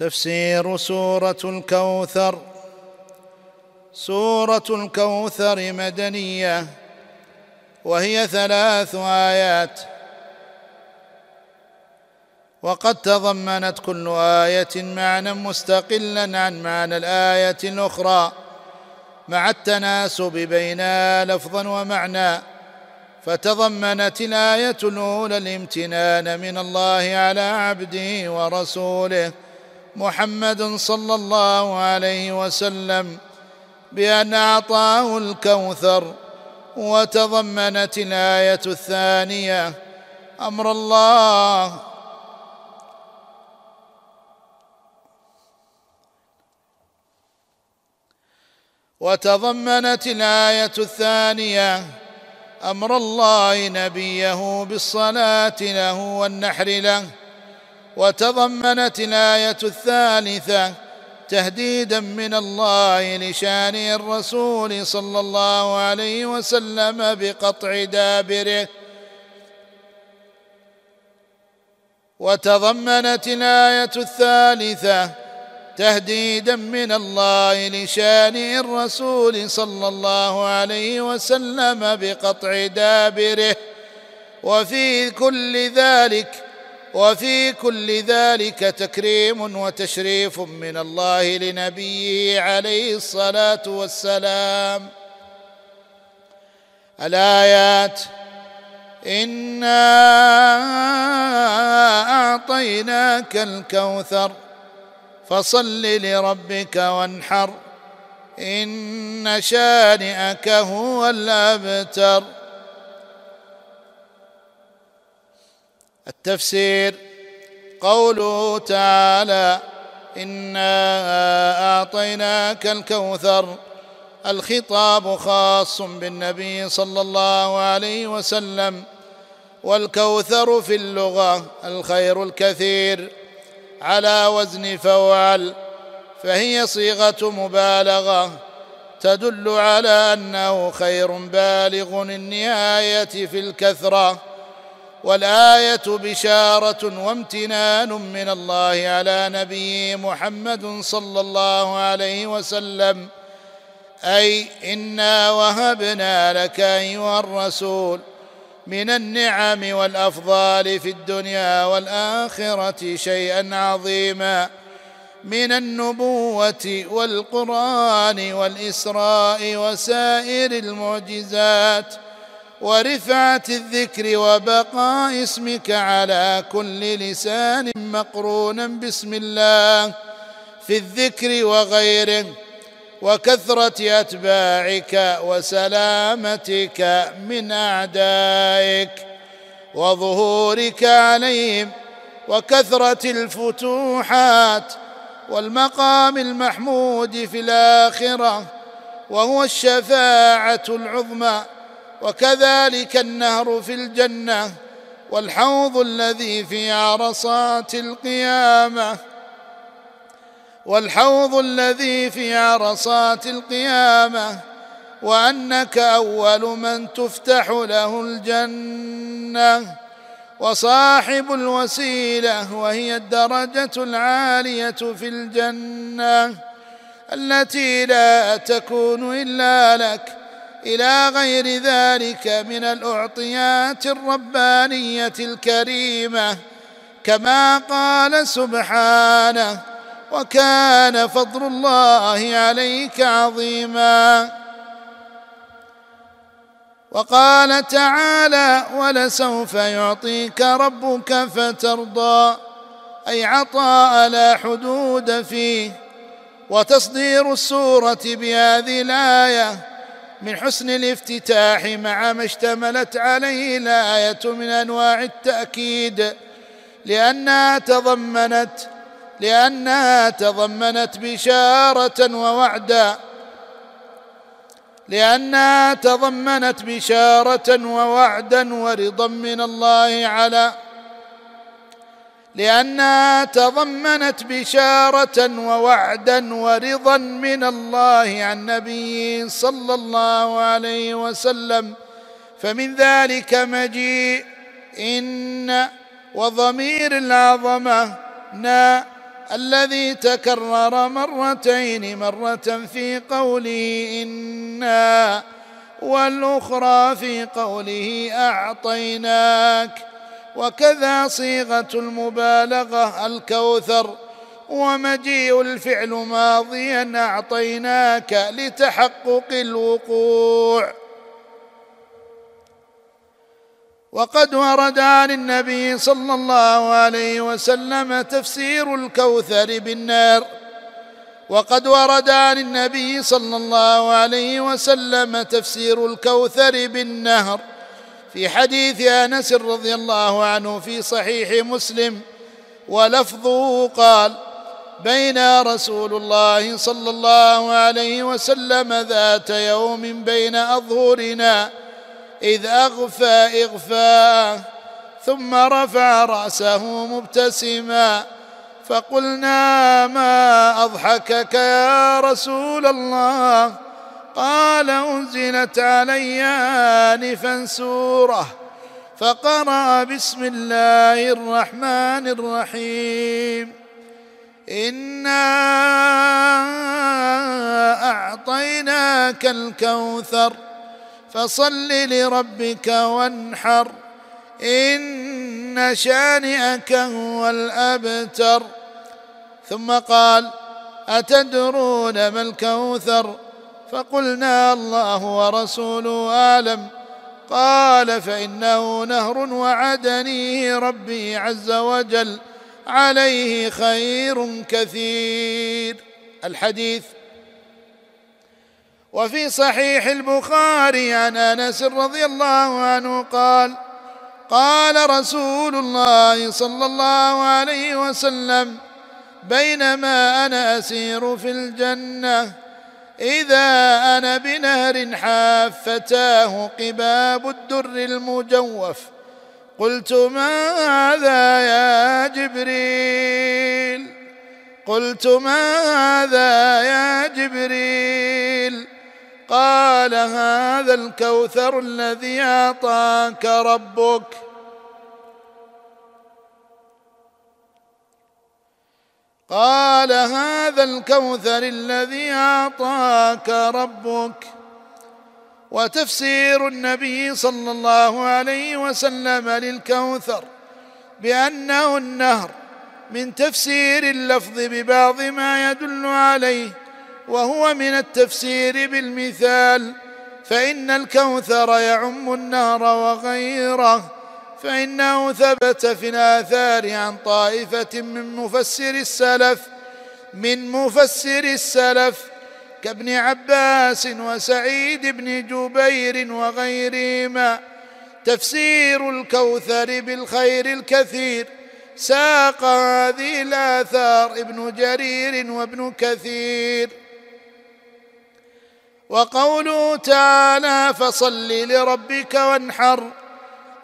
تفسير سورة الكوثر. سورة الكوثر مدنية وهي ثلاث آيات. وقد تضمنت كل آية معنى مستقلا عن معنى الآية الأخرى مع التناسب بينها لفظا ومعنى. فتضمنت الآية الأولى الامتنان من الله على عبده ورسوله. محمد صلى الله عليه وسلم بأن أعطاه الكوثر وتضمنت الآية الثانية أمر الله. وتضمنت الآية الثانية أمر الله نبيه بالصلاة له والنحر له. وتضمنت الآية الثالثة تهديدا من الله لشان الرسول صلى الله عليه وسلم بقطع دابره. وتضمنت الآية الثالثة تهديدا من الله لشان الرسول صلى الله عليه وسلم بقطع دابره. وفي كل ذلك وفي كل ذلك تكريم وتشريف من الله لنبيه عليه الصلاة والسلام. الآيات انا اعطيناك الكوثر فصل لربك وانحر ان شانئك هو الابتر. التفسير قوله تعالى انا اعطيناك الكوثر الخطاب خاص بالنبي صلى الله عليه وسلم والكوثر في اللغة الخير الكثير على وزن فوعل فهي صيغه مبالغه تدل على انه خير بالغ النهايه في الكثره والآية بشارة وامتنان من الله على نبيه محمد صلى الله عليه وسلم. أي إنا وهبنا لك أيها الرسول من النعم والأفضال في الدنيا والآخرة شيئا عظيما. من النبوة والقرآن والإسراء وسائر المعجزات ورفعه الذكر وبقاء اسمك على كل لسان مقرونا باسم الله في الذكر وغيره وكثرة أتباعك وسلامتك من أعدائك وظهورك عليهم وكثرة الفتوحات والمقام المحمود في الآخرة وهو الشفاعة العظمى. وكذلك النهر في الجنة والحوض الذي في عرصات القيامة والحوض الذي في عرصات القيامة وأنك أول من تفتح له الجنة وصاحب الوسيلة وهي الدرجة العالية في الجنة التي لا تكون إلا لك إلى غير ذلك من الأعطيات الربانية الكريمة كما قال سبحانه وكان فضل الله عليك عظيما وقال تعالى ولسوف يعطيك ربك فترضى أي عطاء لا حدود فيه. وتصدير السورة بهذه الآية من حسن الافتتاح مع ما اشتملت عليه الآية من أنواع التأكيد لأنها تضمنت لأنها تضمنت بشارة ووعدا. لأنها تضمنت بشارة ووعدا ورضا من الله على لأنها تضمنت بشارة ووعدا ورضا من الله عن نبيه صلى الله عليه وسلم. فمن ذلك مجيء إن وضمير العظمة نا الذي تكرر مرتين مرة في قوله إنا والأخرى في قوله أعطيناك. وكذا صيغة المبالغة الكوثر ومجيء الفعل ماضيا أعطيناك لتحقق الوقوع. وقد ورد عن النبي صلى الله عليه وسلم تفسير الكوثر بالنار. وقد ورد عن النبي صلى الله عليه وسلم تفسير الكوثر بالنهر. في حديث أنس رضي الله عنه في صحيح مسلم ولفظه قال بين رسول الله صلى الله عليه وسلم ذات يوم بين أظهرنا إذ أغفى إغفاء ثم رفع رأسه مبتسما فقلنا ما أضحكك يا رسول الله؟ قال أنزلت علي آنفا سورة فقرأ بسم الله الرحمن الرحيم. إنا أعطيناك الكوثر فصل لربك وانحر إن شانئك هو الأبتر. ثم قال أتدرون ما الكوثر؟ فقلنا الله ورسوله أعلم. قال فإنه نهر وعدنيه ربي عز وجل عليه خير كثير. الحديث. وفي صحيح البخاري عن أنس رضي الله عنه قال قال رسول الله صلى الله عليه وسلم بينما أنا أسير في الجنة إذا أنا بنهر حافتاه قباب الدر المجوف قلت ماذا يا جبريل؟ قلت ماذا يا جبريل؟ قال هذا الكوثر الذي أعطاك ربك. قال هذا الكوثر الذي أعطاك ربك. وتفسير النبي صلى الله عليه وسلم للكوثر بأنه النهر من تفسير اللفظ ببعض ما يدل عليه وهو من التفسير بالمثال فإن الكوثر يعم النار وغيره. فإنه ثبت في الآثار عن طائفة من مفسر السلف من مفسر السلف كابن عباس وسعيد بن جبير وغيرهما. تفسير الكوثر بالخير الكثير ساق هذه الآثار ابن جرير وابن كثير. وقوله تعالى فصل لربك وانحر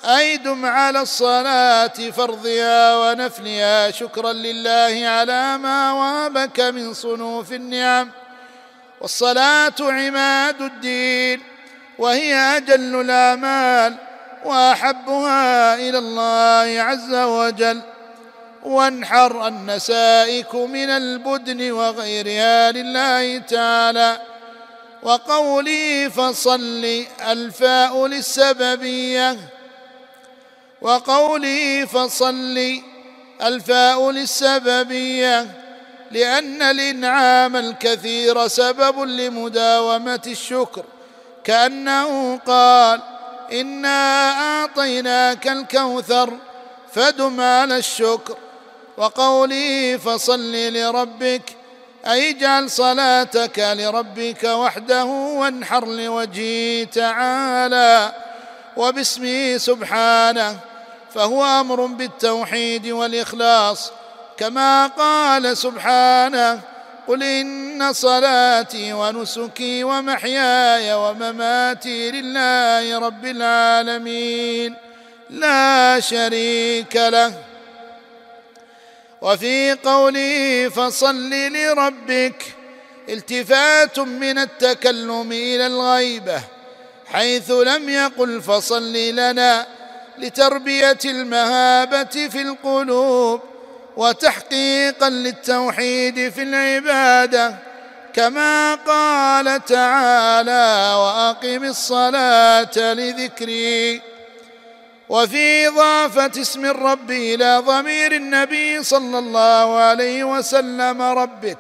اي دم على الصلاة فرضها ونفلها شكرا لله على ما وهبك من صنوف النعم. والصلاة عماد الدين وهي أجل الأعمال وأحبها إلى الله عز وجل. وانحر النسائك من البدن وغيرها لله تعالى. وقولي فصل الفاء للسببية. وقولي فصل الفاء للسببية لأن الإنعام الكثير سبب لمداومة الشكر. كأنه قال إنا أعطيناك الكوثر فدم على الشكر. وقولي فصل لربك أي اجعل صلاتك لربك وحده وانحر لوجهه تعالى وباسمه سبحانه فهو أمر بالتوحيد والإخلاص كما قال سبحانه قل إن صلاتي ونسكي ومحياي ومماتي لله رب العالمين لا شريك له وفي قوله فصل لربك التفات من التكلم إلى الغيبه حيث لم يقل فصل لنا لتربية المهابة في القلوب وتحقيقا للتوحيد في العبادة كما قال تعالى وأقم الصلاة لذكري وفي إضافة اسم الرب إلى ضمير النبي صلى الله عليه وسلم ربك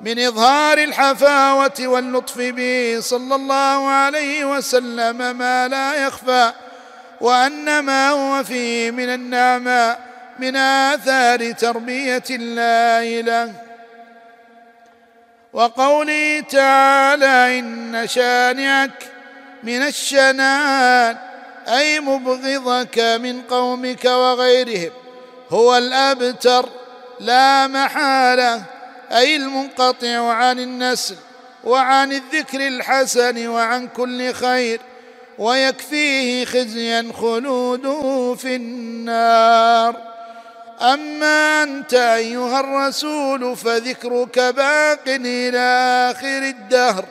من إظهار الحفاوة واللطف به صلى الله عليه وسلم ما لا يخفى. وأن ما هو فيه من النعماء من آثار تربية الله له. وقوله تعالى إن شانعك من الشنان أي مبغضك من قومك وغيرهم هو الأبتر لا محالة أي المنقطع عن النسل وعن الذكر الحسن وعن كل خير. ويكفيه خزيا خلوده في النار. أما أنت أيها الرسول فذكرك باق إلى آخر الدهر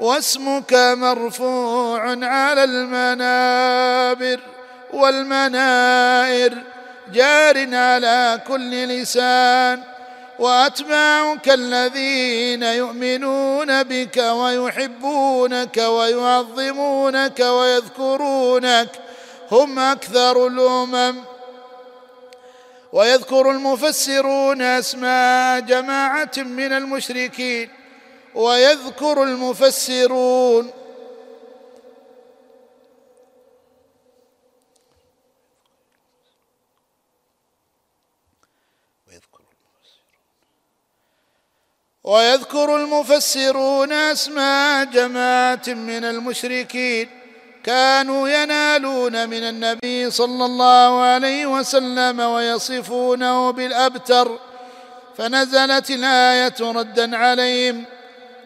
واسمك مرفوع على المنابر والمنائر جار على كل لسان. وأتباعك الذين يؤمنون بك ويحبونك ويعظمونك ويذكرونك هم أكثر الأمم. ويذكر المفسرون أسماء جماعة من المشركين. ويذكر المفسرون ويذكر المفسرون أسماء جماعة من المشركين كانوا ينالون من النبي صلى الله عليه وسلم ويصفونه بالأبتر فنزلت الآية ردا عليهم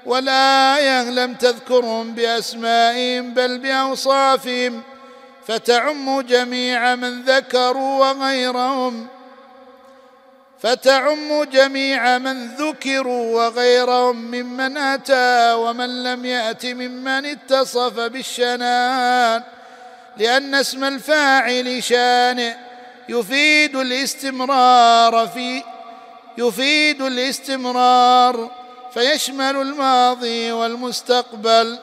والآية لم تذكرهم بأسمائهم بل بأوصافهم فتعم جميع من ذكروا وغيرهم. فتعم جميع من ذكروا وغيرهم ممن أتى ومن لم يأت ممن اتصف بالشنان لأن اسم الفاعل شانئ يفيد الاستمرار في يفيد الاستمرار فيشمل الماضي والمستقبل.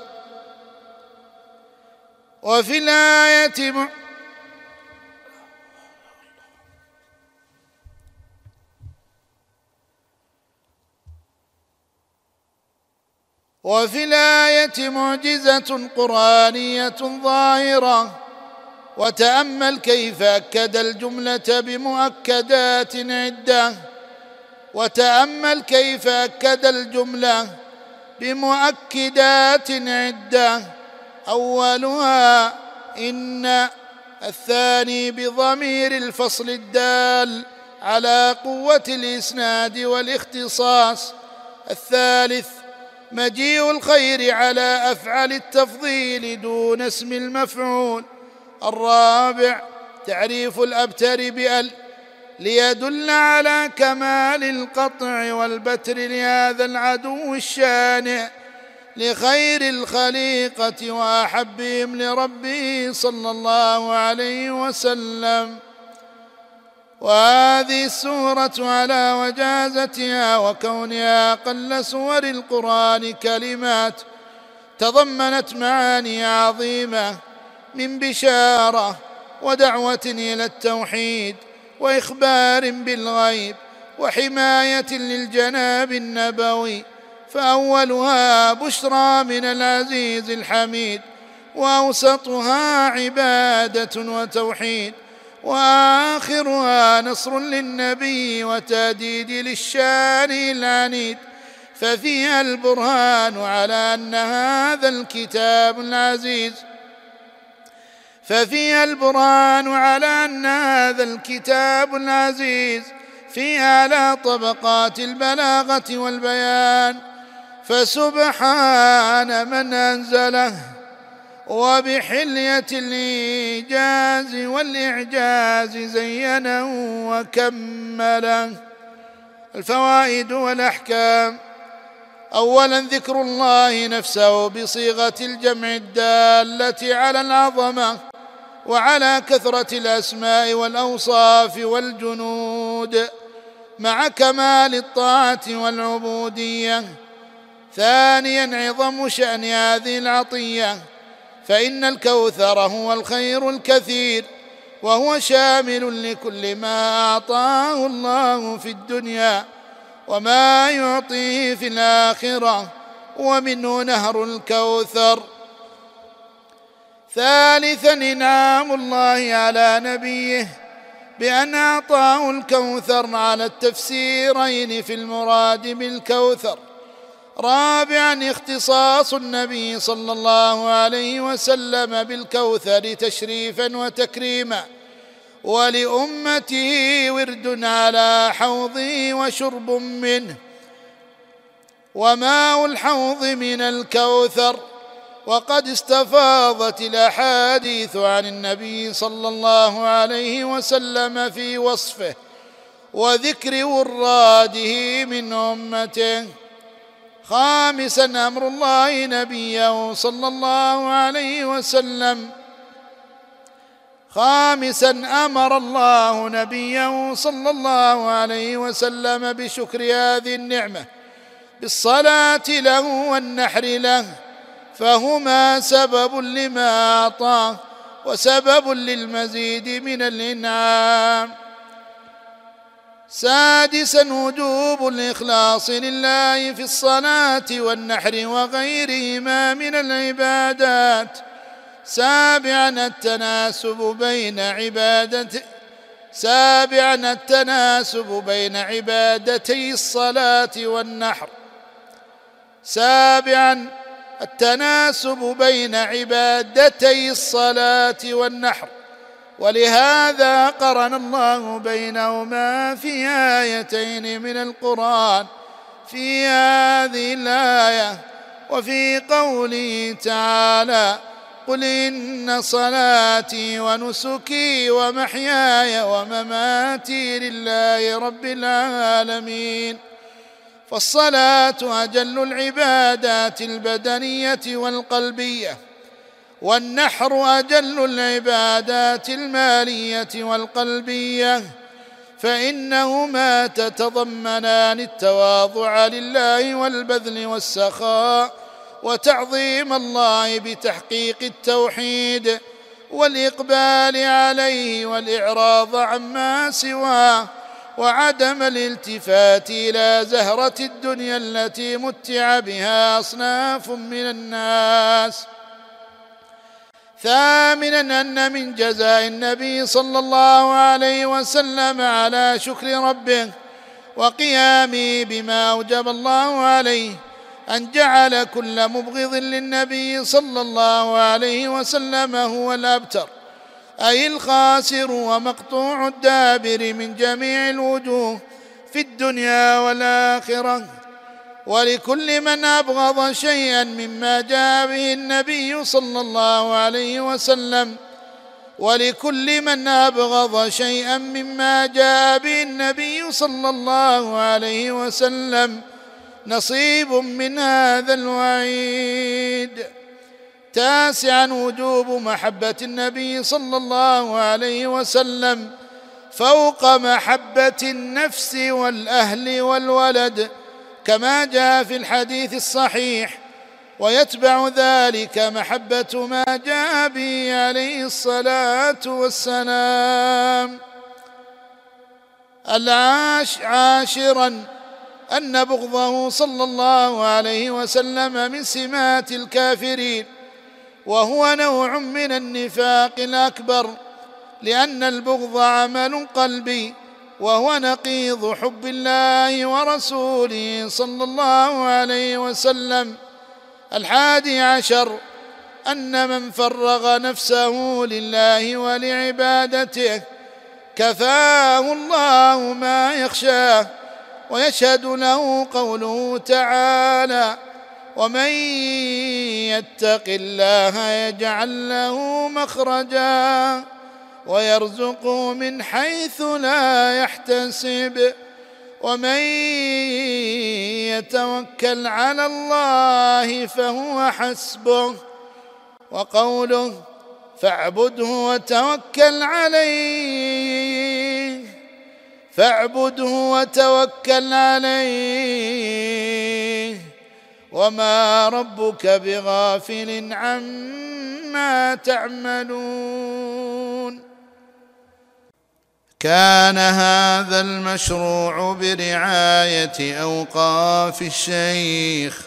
وفي الآية وفي الآية معجزة قرآنية ظاهرة وتأمل كيف أكد الجملة بمؤكدات عدة وتأمل كيف أكد الجملة بمؤكدات عدة أولها إن الثاني بضمير الفصل الدال على قوة الإسناد والاختصاص الثالث مجيء الخير على أفعل التفضيل دون اسم المفعول. الرابع تعريف الأبتر بأل ليدل على كمال القطع والبتر لهذا العدو الشانع لخير الخليقة وأحبهم لربه صلى الله عليه وسلم. وهذه السورة على وجازتها وكونها أقل سور القرآن كلمات تضمنت معاني عظيمة من بشارة ودعوة إلى التوحيد وإخبار بالغيب وحماية للجناب النبوي فأولها بشرى من العزيز الحميد وأوسطها عبادة وتوحيد. وآخرها نصر للنبي وتاديد للشان العنيد. ففيها البرهان على أن هذا الكتاب العزيز. ففيها البرهان على أن هذا الكتاب العزيز في اعلى طبقات البلاغة والبيان. فسبحان من أنزله. وبحلية الإيجاز والإعجاز زينه وكمله. الفوائد والأحكام. أولا ذكر الله نفسه بصيغة الجمع الدالة على العظمة وعلى كثرة الأسماء والأوصاف والجنود مع كمال الطاعة والعبودية. ثانيا عظم شأن هذه العطية. فإن الكوثر هو الخير الكثير وهو شامل لكل ما أعطاه الله في الدنيا وما يعطيه في الآخرة ومنه نهر الكوثر. ثالثا إنعام الله على نبيه بأن أعطاه الكوثر على التفسيرين في المراد بالكوثر. رابعا اختصاص النبي صلى الله عليه وسلم بالكوثر تشريفا وتكريما ولأمته ورد على حوضه وشرب منه وماء الحوض من الكوثر وقد استفاضت الأحاديث عن النبي صلى الله عليه وسلم في وصفه وذكر وراده من أمته. خامسا أمر الله نبيه صلى الله عليه وسلم. خامسا أمر الله نبيه صلى الله عليه وسلم بشكر هذه النعمة بالصلاة له والنحر له فهما سبب لما أعطاه وسبب للمزيد من الإنعام. سادسا وجوب الإخلاص لله في الصلاة والنحر وغيرهما من العبادات. سابعا التناسب بين عبادة سابعا التناسب بين عبادتي الصلاة والنحر. سابعا التناسب بين عبادتي الصلاة والنحر. ولهذا قرن الله بينهما في آيتين من القرآن في هذه الآية وفي قوله تعالى قل إن صلاتي ونسكي ومحياي ومماتي لله رب العالمين فالصلاة أجل العبادات البدنية والقلبية والنحر أجل العبادات المالية والقلبية فإنهما تتضمنان التواضع لله والبذل والسخاء وتعظيم الله بتحقيق التوحيد والإقبال عليه والإعراض عما سواه وعدم الالتفات إلى زهرة الدنيا التي متع بها أصناف من الناس. ثامنا أن من جزاء النبي صلى الله عليه وسلم على شكر ربه وقيامه بما أوجب الله عليه أن جعل كل مبغض للنبي صلى الله عليه وسلم هو الأبتر أي الخاسر ومقطوع الدابر من جميع الوجوه في الدنيا والآخرة. ولكل من أبغض شيئا مما جاء به النبي صلى الله عليه وسلم. ولكل من أبغض شيئا مما جاء به النبي صلى الله عليه وسلم. نصيب من هذا الوعيد. تاسعا وجوب محبة النبي صلى الله عليه وسلم. فوق محبة النفس والأهل والولد. كما جاء في الحديث الصحيح ويتبع ذلك محبة ما جاء به عليه الصلاة والسلام. العاش عاشرا أن بغضه صلى الله عليه وسلم من سمات الكافرين وهو نوع من النفاق الأكبر لأن البغض عمل قلبي. وهو نقيض حب الله ورسوله صلى الله عليه وسلم. الحادي عشر أن من فرغ نفسه لله ولعبادته كفاه الله ما يخشاه ويشهد له قوله تعالى ومن يتق الله يجعل له مخرجا ويرزقه من حيث لا يحتسب. ومن يتوكل على الله فهو حسبه. وقوله فاعبده وتوكل عليه. فاعبده وتوكل عليه. وما ربك بغافل عما تعملون. كان هذا المشروع برعاية أوقاف الشيخ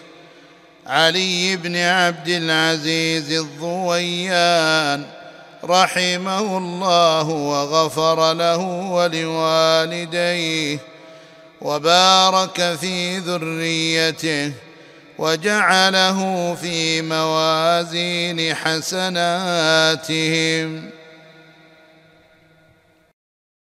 علي بن عبد العزيز الضويان رحمه الله وغفر له ولوالديه وبارك في ذريته وجعله في موازين حسناتهم.